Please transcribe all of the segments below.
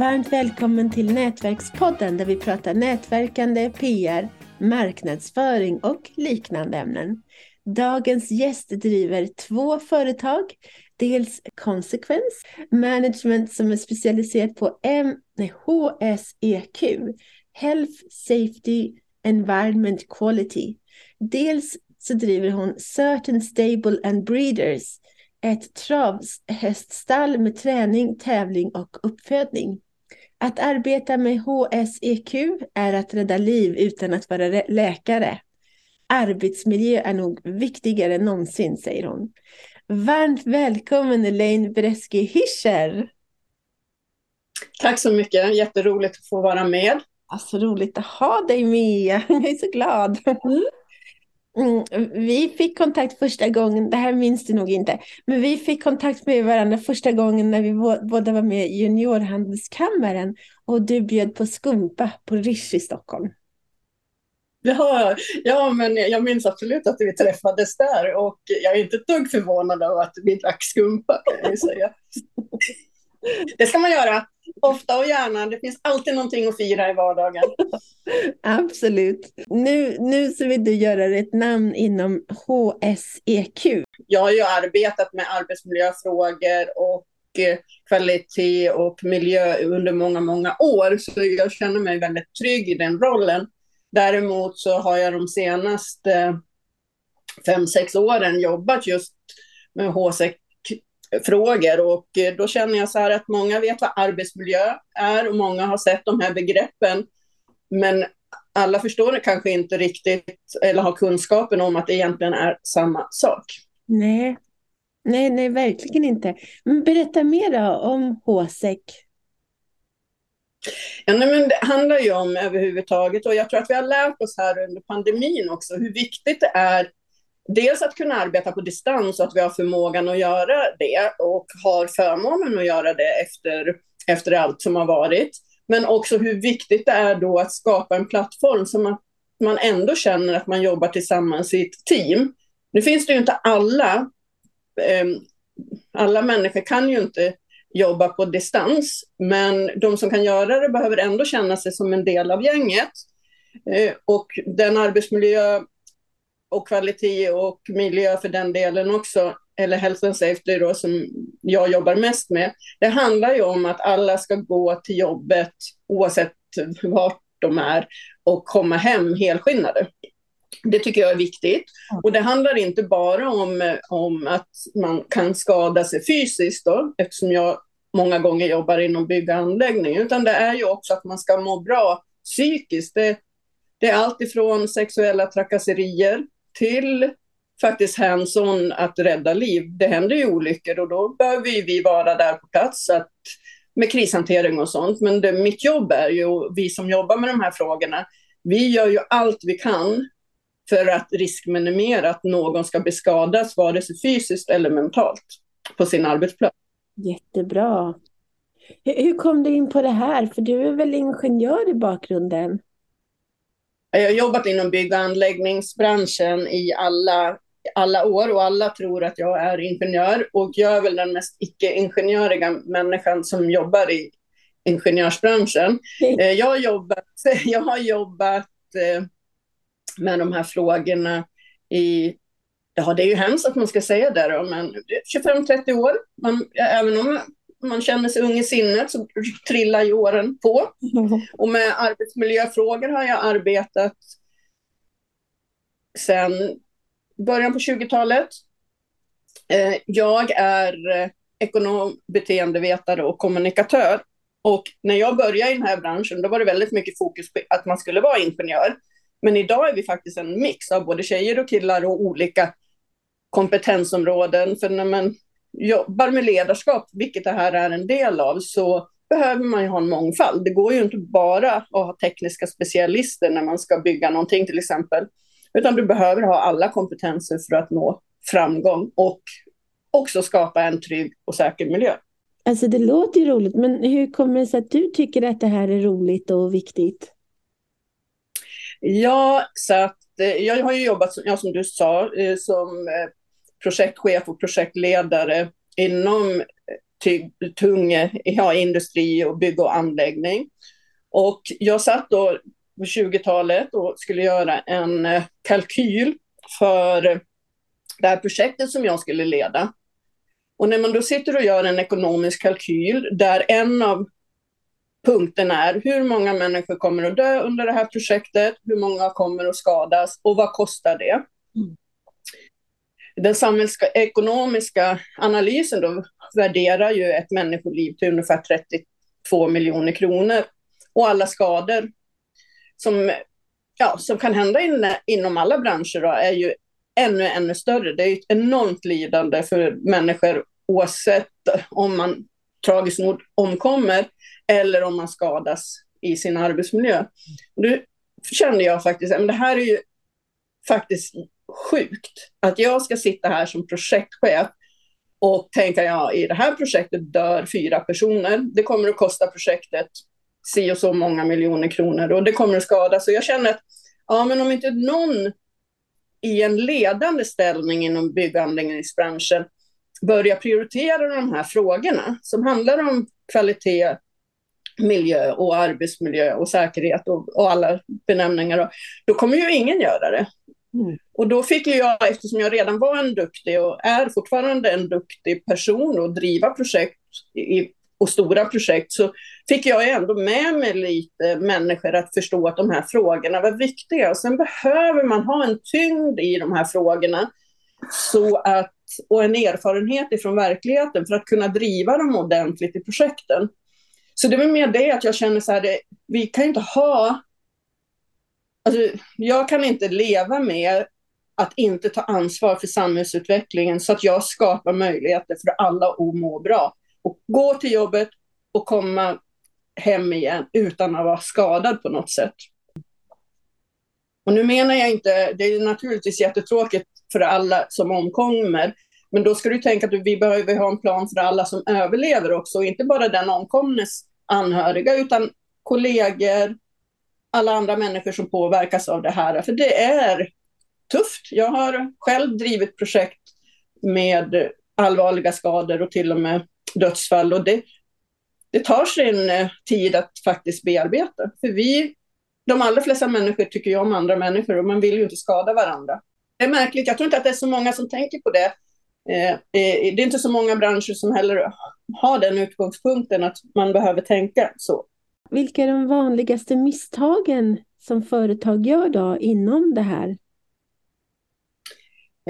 Varmt välkommen till Nätverkspodden där vi pratar nätverkande, PR, marknadsföring och liknande ämnen. Dagens gäst driver två företag. Dels Consequence Management som är specialiserat på M nej, HSEQ, Health Safety Environment Quality. Dels så driver hon Certain Stable and Breeders, ett travhäststall med träning, tävling och uppfödning. Att arbeta med HSEQ är att rädda liv utan att vara läkare. Arbetsmiljö är nog viktigare än någonsin, säger hon. Varmt välkommen Elaine Bresky Hischer. Tack så mycket, jätteroligt att få vara med. Så roligt att ha dig med, jag är så glad. Mm. Mm, vi fick kontakt första gången, det här minns du nog inte, men vi fick kontakt med varandra första gången när vi båda var med i Juniorhandelskammaren och du bjöd på skumpa på Rish i Stockholm. Ja, ja, men jag minns absolut att vi träffades där och jag är inte ett dugg förvånad över att vi drack skumpa kan jag säga. Det ska man göra, ofta och gärna. Det finns alltid någonting att fira i vardagen. Absolut. Nu, nu så vill du göra ett namn inom HSEQ. Jag har ju arbetat med arbetsmiljöfrågor och eh, kvalitet och miljö under många, många år, så jag känner mig väldigt trygg i den rollen. Däremot så har jag de senaste fem, sex åren jobbat just med HSEQ-frågor och eh, då känner jag så här att många vet vad arbetsmiljö är och många har sett de här begreppen. Men alla förstår det kanske inte riktigt eller har kunskapen om att det egentligen är samma sak. Nej, nej, nej verkligen inte. Men berätta mer om HSEQ. Ja, nej, men det handlar ju om överhuvudtaget och jag tror att vi har lärt oss här under pandemin också hur viktigt det är dels att kunna arbeta på distans och att vi har förmågan att göra det och har förmånen att göra det efter, efter allt som har varit. Men också hur viktigt det är då att skapa en plattform som att man ändå känner att man jobbar tillsammans i ett team. Nu finns det ju inte alla, eh, alla människor kan ju inte jobba på distans, men de som kan göra det behöver ändå känna sig som en del av gänget. Eh, och den arbetsmiljö och kvalitet och miljö för den delen också, eller health and safety då, som jag jobbar mest med, det handlar ju om att alla ska gå till jobbet oavsett vart de är och komma hem helskinnade. Det tycker jag är viktigt. Och det handlar inte bara om, om att man kan skada sig fysiskt, då, eftersom jag många gånger jobbar inom bygg och anläggning, utan det är ju också att man ska må bra psykiskt. Det, det är allt ifrån sexuella trakasserier till faktiskt hands-on att rädda liv. Det händer ju olyckor och då behöver vi vara där på plats att, med krishantering och sånt. Men det, mitt jobb är ju, vi som jobbar med de här frågorna, vi gör ju allt vi kan för att riskminimera att någon ska bli skadad, vare sig fysiskt eller mentalt, på sin arbetsplats. Jättebra. Hur kom du in på det här? För du är väl ingenjör i bakgrunden? Jag har jobbat inom bygg och anläggningsbranschen i alla, alla år och alla tror att jag är ingenjör och jag är väl den mest icke-ingenjöriga människan som jobbar i ingenjörsbranschen. Mm. Jag har jobbat, jag har jobbat eh, med de här frågorna i, ja det är ju hemskt att man ska säga det då, men 25-30 år. Man, även om man känner sig ung i sinnet så trillar ju åren på. Och med arbetsmiljöfrågor har jag arbetat sedan början på 20-talet. Eh, jag är ekonom, beteendevetare och kommunikatör. Och när jag började i den här branschen då var det väldigt mycket fokus på att man skulle vara ingenjör. Men idag är vi faktiskt en mix av både tjejer och killar och olika kompetensområden. För när man jobbar med ledarskap, vilket det här är en del av, så behöver man ju ha en mångfald. Det går ju inte bara att ha tekniska specialister när man ska bygga någonting till exempel, utan du behöver ha alla kompetenser för att nå framgång och också skapa en trygg och säker miljö. Alltså det låter ju roligt, men hur kommer det sig att du tycker att det här är roligt och viktigt? Ja, så att eh, jag har ju jobbat, ja, som du sa, eh, som eh, projektchef och projektledare inom eh, tung ja, industri och bygg och anläggning. Och jag satt då på 20-talet och skulle göra en eh, kalkyl för eh, det här projektet som jag skulle leda. Och när man då sitter och gör en ekonomisk kalkyl där en av punkterna är hur många människor kommer att dö under det här projektet, hur många kommer att skadas och vad kostar det? Mm. Den samhällsekonomiska analysen då värderar ju ett människoliv till ungefär 32 miljoner kronor och alla skador som, ja, som kan hända in, inom alla branscher då, är ju ännu, ännu större. Det är ett enormt lidande för människor oavsett om man tragiskt nog omkommer eller om man skadas i sin arbetsmiljö. Nu kände jag faktiskt att det här är ju faktiskt sjukt att jag ska sitta här som projektchef och tänka ja, i det här projektet dör fyra personer. Det kommer att kosta projektet si och så många miljoner kronor och det kommer att skada. Så jag känner att ja, men om inte någon i en ledande ställning inom bygganläggningsbranschen börjar prioritera de här frågorna som handlar om kvalitet, miljö och arbetsmiljö och säkerhet och, och alla benämningar, då, då kommer ju ingen göra det. Mm. Och då fick jag, eftersom jag redan var en duktig och är fortfarande en duktig person och driva projekt i, och stora projekt, så fick jag ändå med mig lite människor att förstå att de här frågorna var viktiga. Och sen behöver man ha en tyngd i de här frågorna så att, och en erfarenhet ifrån verkligheten för att kunna driva dem ordentligt i projekten. Så det var mer det att jag känner så här, det, vi kan inte ha... Alltså, jag kan inte leva med att inte ta ansvar för samhällsutvecklingen så att jag skapar möjligheter för alla att må bra. Och gå till jobbet och komma hem igen utan att vara skadad på något sätt. Och nu menar jag inte, det är naturligtvis jättetråkigt för alla som omkommer, men då ska du tänka att vi behöver ha en plan för alla som överlever också, och inte bara den omkomnes anhöriga, utan kollegor, alla andra människor som påverkas av det här. För det är tufft. Jag har själv drivit projekt med allvarliga skador och till och med dödsfall. Och det, det tar sin eh, tid att faktiskt bearbeta. För vi, de allra flesta människor tycker ju om andra människor och man vill ju inte skada varandra. Det är märkligt, jag tror inte att det är så många som tänker på det. Eh, eh, det är inte så många branscher som heller har den utgångspunkten att man behöver tänka så. Vilka är de vanligaste misstagen som företag gör då inom det här?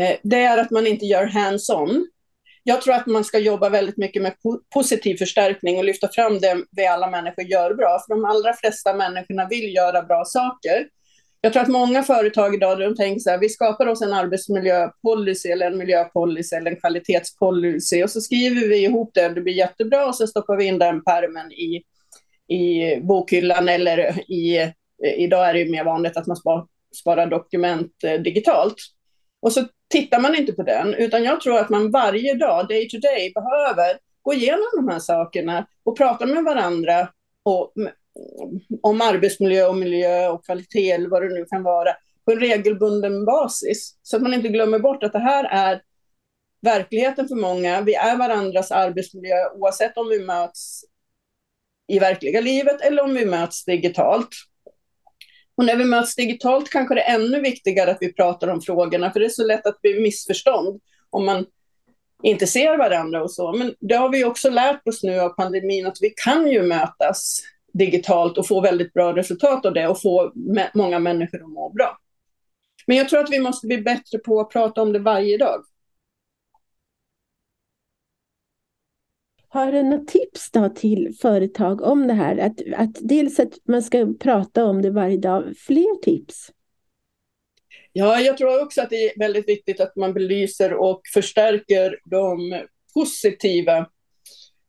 Eh, det är att man inte gör hands-on jag tror att man ska jobba väldigt mycket med positiv förstärkning och lyfta fram det vi alla människor gör bra. För de allra flesta människorna vill göra bra saker. Jag tror att många företag idag de tänker så här, vi skapar oss en arbetsmiljöpolicy eller en miljöpolicy eller en kvalitetspolicy och så skriver vi ihop det, det blir jättebra och så stoppar vi in den pärmen i, i bokhyllan eller i, eh, idag är det ju mer vanligt att man spar, sparar dokument eh, digitalt. Och så tittar man inte på den, utan jag tror att man varje dag, day to day, behöver gå igenom de här sakerna och prata med varandra och, om arbetsmiljö och miljö och kvalitet eller vad det nu kan vara på en regelbunden basis. Så att man inte glömmer bort att det här är verkligheten för många. Vi är varandras arbetsmiljö oavsett om vi möts i verkliga livet eller om vi möts digitalt. Och när vi möts digitalt kanske det är ännu viktigare att vi pratar om frågorna, för det är så lätt att bli missförstånd om man inte ser varandra och så. Men det har vi också lärt oss nu av pandemin, att vi kan ju mötas digitalt och få väldigt bra resultat av det och få många människor att må bra. Men jag tror att vi måste bli bättre på att prata om det varje dag. Har du några tips då till företag om det här? Att, att dels att man ska prata om det varje dag. Fler tips? Ja, jag tror också att det är väldigt viktigt att man belyser och förstärker de positiva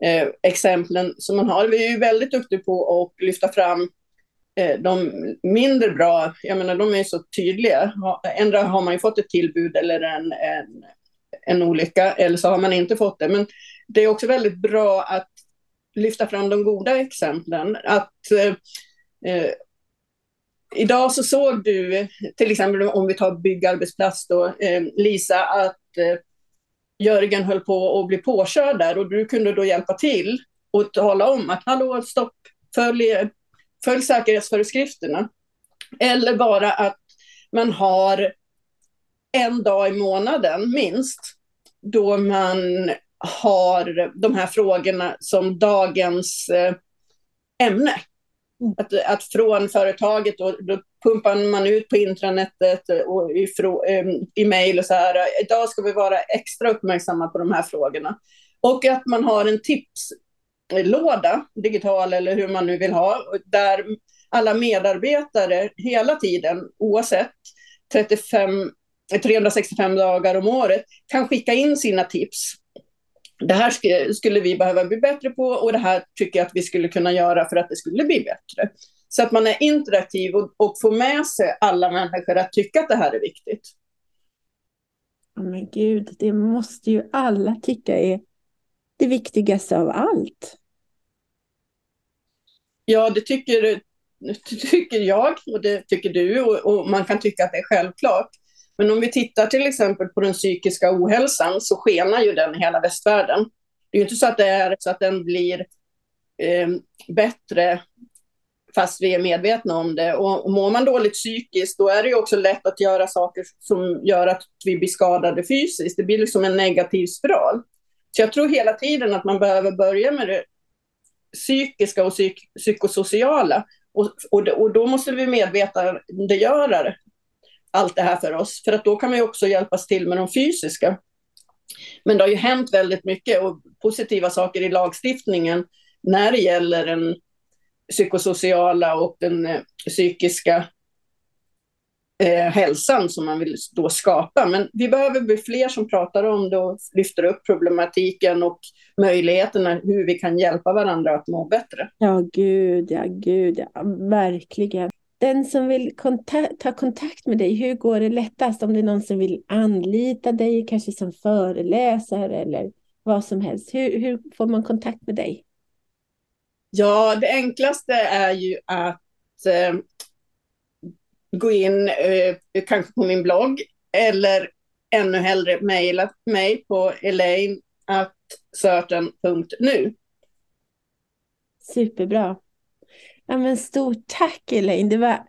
eh, exemplen som man har. Vi är ju väldigt duktiga på att lyfta fram eh, de mindre bra. Jag menar, de är så tydliga. Ändra har man ju fått ett tillbud eller en, en, en olycka, eller så har man inte fått det. Men det är också väldigt bra att lyfta fram de goda exemplen. Att, eh, eh, idag så såg du, till exempel om vi tar byggarbetsplats då, eh, Lisa, att eh, Jörgen höll på att bli påkörd där och du kunde då hjälpa till och tala om att hallå, stopp, följ, följ säkerhetsföreskrifterna. Eller bara att man har en dag i månaden minst då man har de här frågorna som dagens eh, ämne. Mm. Att, att från företaget, då, då pumpar man ut på intranetet och i, eh, i mejl och så här. Idag ska vi vara extra uppmärksamma på de här frågorna. Och att man har en tipslåda, digital eller hur man nu vill ha, där alla medarbetare hela tiden, oavsett 35, 365 dagar om året, kan skicka in sina tips det här skulle vi behöva bli bättre på och det här tycker jag att vi skulle kunna göra för att det skulle bli bättre. Så att man är interaktiv och, och får med sig alla människor att tycka att det här är viktigt. Men gud, det måste ju alla tycka är det viktigaste av allt. Ja, det tycker, det tycker jag och det tycker du och, och man kan tycka att det är självklart. Men om vi tittar till exempel på den psykiska ohälsan så skenar ju den i hela västvärlden. Det är ju inte så att, det är, så att den blir eh, bättre fast vi är medvetna om det. Och mår man dåligt psykiskt då är det ju också lätt att göra saker som gör att vi blir skadade fysiskt. Det blir liksom en negativ spiral. Så jag tror hela tiden att man behöver börja med det psykiska och psyk psykosociala. Och, och, och då måste vi medvetandegöra det allt det här för oss. För att då kan man ju också hjälpas till med de fysiska. Men det har ju hänt väldigt mycket och positiva saker i lagstiftningen när det gäller den psykosociala och den eh, psykiska eh, hälsan som man vill då skapa. Men vi behöver bli fler som pratar om det och lyfter upp problematiken och möjligheterna hur vi kan hjälpa varandra att må bättre. Ja, gud, ja, gud, ja, verkligen den som vill kontakt, ta kontakt med dig, hur går det lättast? Om det är någon som vill anlita dig, kanske som föreläsare eller vad som helst. Hur, hur får man kontakt med dig? Ja, det enklaste är ju att eh, gå in eh, kanske på min blogg eller ännu hellre mejla mig på elaine.söten.nu. Superbra. Ja, men stort tack Elaine. Det, var,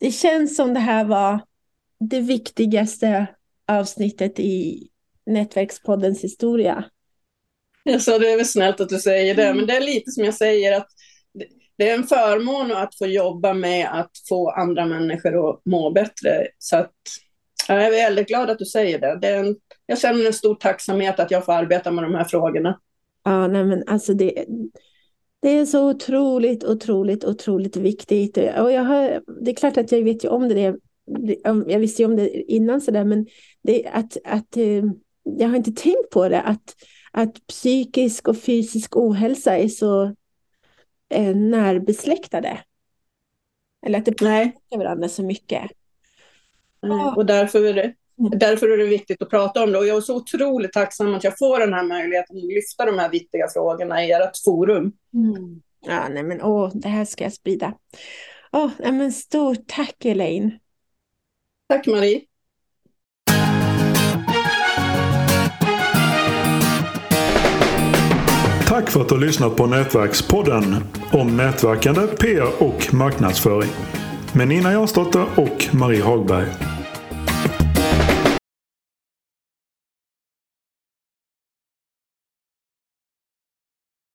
det känns som det här var det viktigaste avsnittet i Nätverkspoddens historia. Jag sa det är väl snällt att du säger det, mm. men det är lite som jag säger att det är en förmån att få jobba med att få andra människor att må bättre. Så att, jag är väldigt glad att du säger det. det en, jag känner en stor tacksamhet att jag får arbeta med de här frågorna. Ja, nej men alltså det, det är så otroligt, otroligt, otroligt viktigt. Och jag har, det är klart att jag vet ju om det. Jag visste ju om det innan sådär, men det, att, att, eh, jag har inte tänkt på det. Att, att psykisk och fysisk ohälsa är så eh, närbesläktade. Eller att det påverkar varandra så mycket. Mm, och därför är det. Därför är det viktigt att prata om det och jag är så otroligt tacksam att jag får den här möjligheten att lyfta de här viktiga frågorna i ert forum. Mm. Ja, nej men åh, det här ska jag sprida. Åh, nej men stort tack Elaine. Tack Marie. Tack för att du har lyssnat på Nätverkspodden om nätverkande, PR och marknadsföring med Nina Jansdotter och Marie Hagberg.